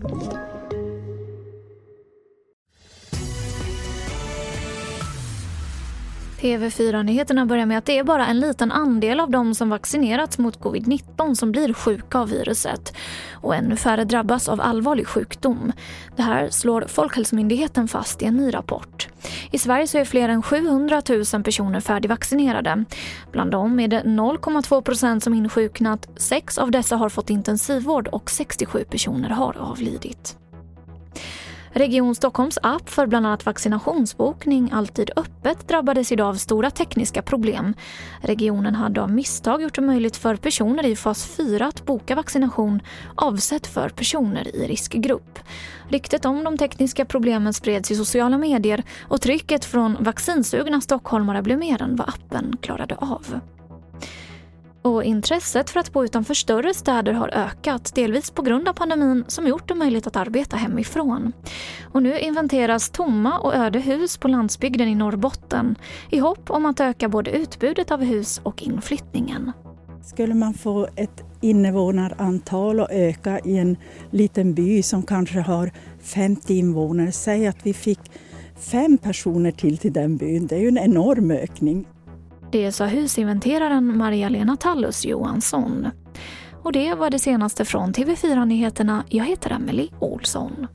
Thank you. TV4-nyheterna börjar med att det är bara en liten andel av de som vaccinerats mot covid-19 som blir sjuka av viruset. Och ännu färre drabbas av allvarlig sjukdom. Det här slår Folkhälsomyndigheten fast i en ny rapport. I Sverige så är fler än 700 000 personer färdigvaccinerade. Bland dem är det 0,2 procent som insjuknat, sex av dessa har fått intensivvård och 67 personer har avlidit. Region Stockholms app för bland annat vaccinationsbokning Alltid öppet drabbades idag av stora tekniska problem. Regionen hade av misstag gjort det möjligt för personer i fas 4 att boka vaccination avsett för personer i riskgrupp. Ryktet om de tekniska problemen spreds i sociala medier och trycket från vaccinsugna stockholmare blev mer än vad appen klarade av. Och intresset för att bo utanför större städer har ökat, delvis på grund av pandemin som gjort det möjligt att arbeta hemifrån. Och nu inventeras tomma och öde hus på landsbygden i Norrbotten i hopp om att öka både utbudet av hus och inflyttningen. Skulle man få ett invånarantal att öka i en liten by som kanske har 50 invånare, säg att vi fick fem personer till till den byn, det är ju en enorm ökning. Det sa husinventeraren Maria-Lena Tallus Johansson. Och det var det senaste från TV4 Nyheterna. Jag heter Emily Olsson.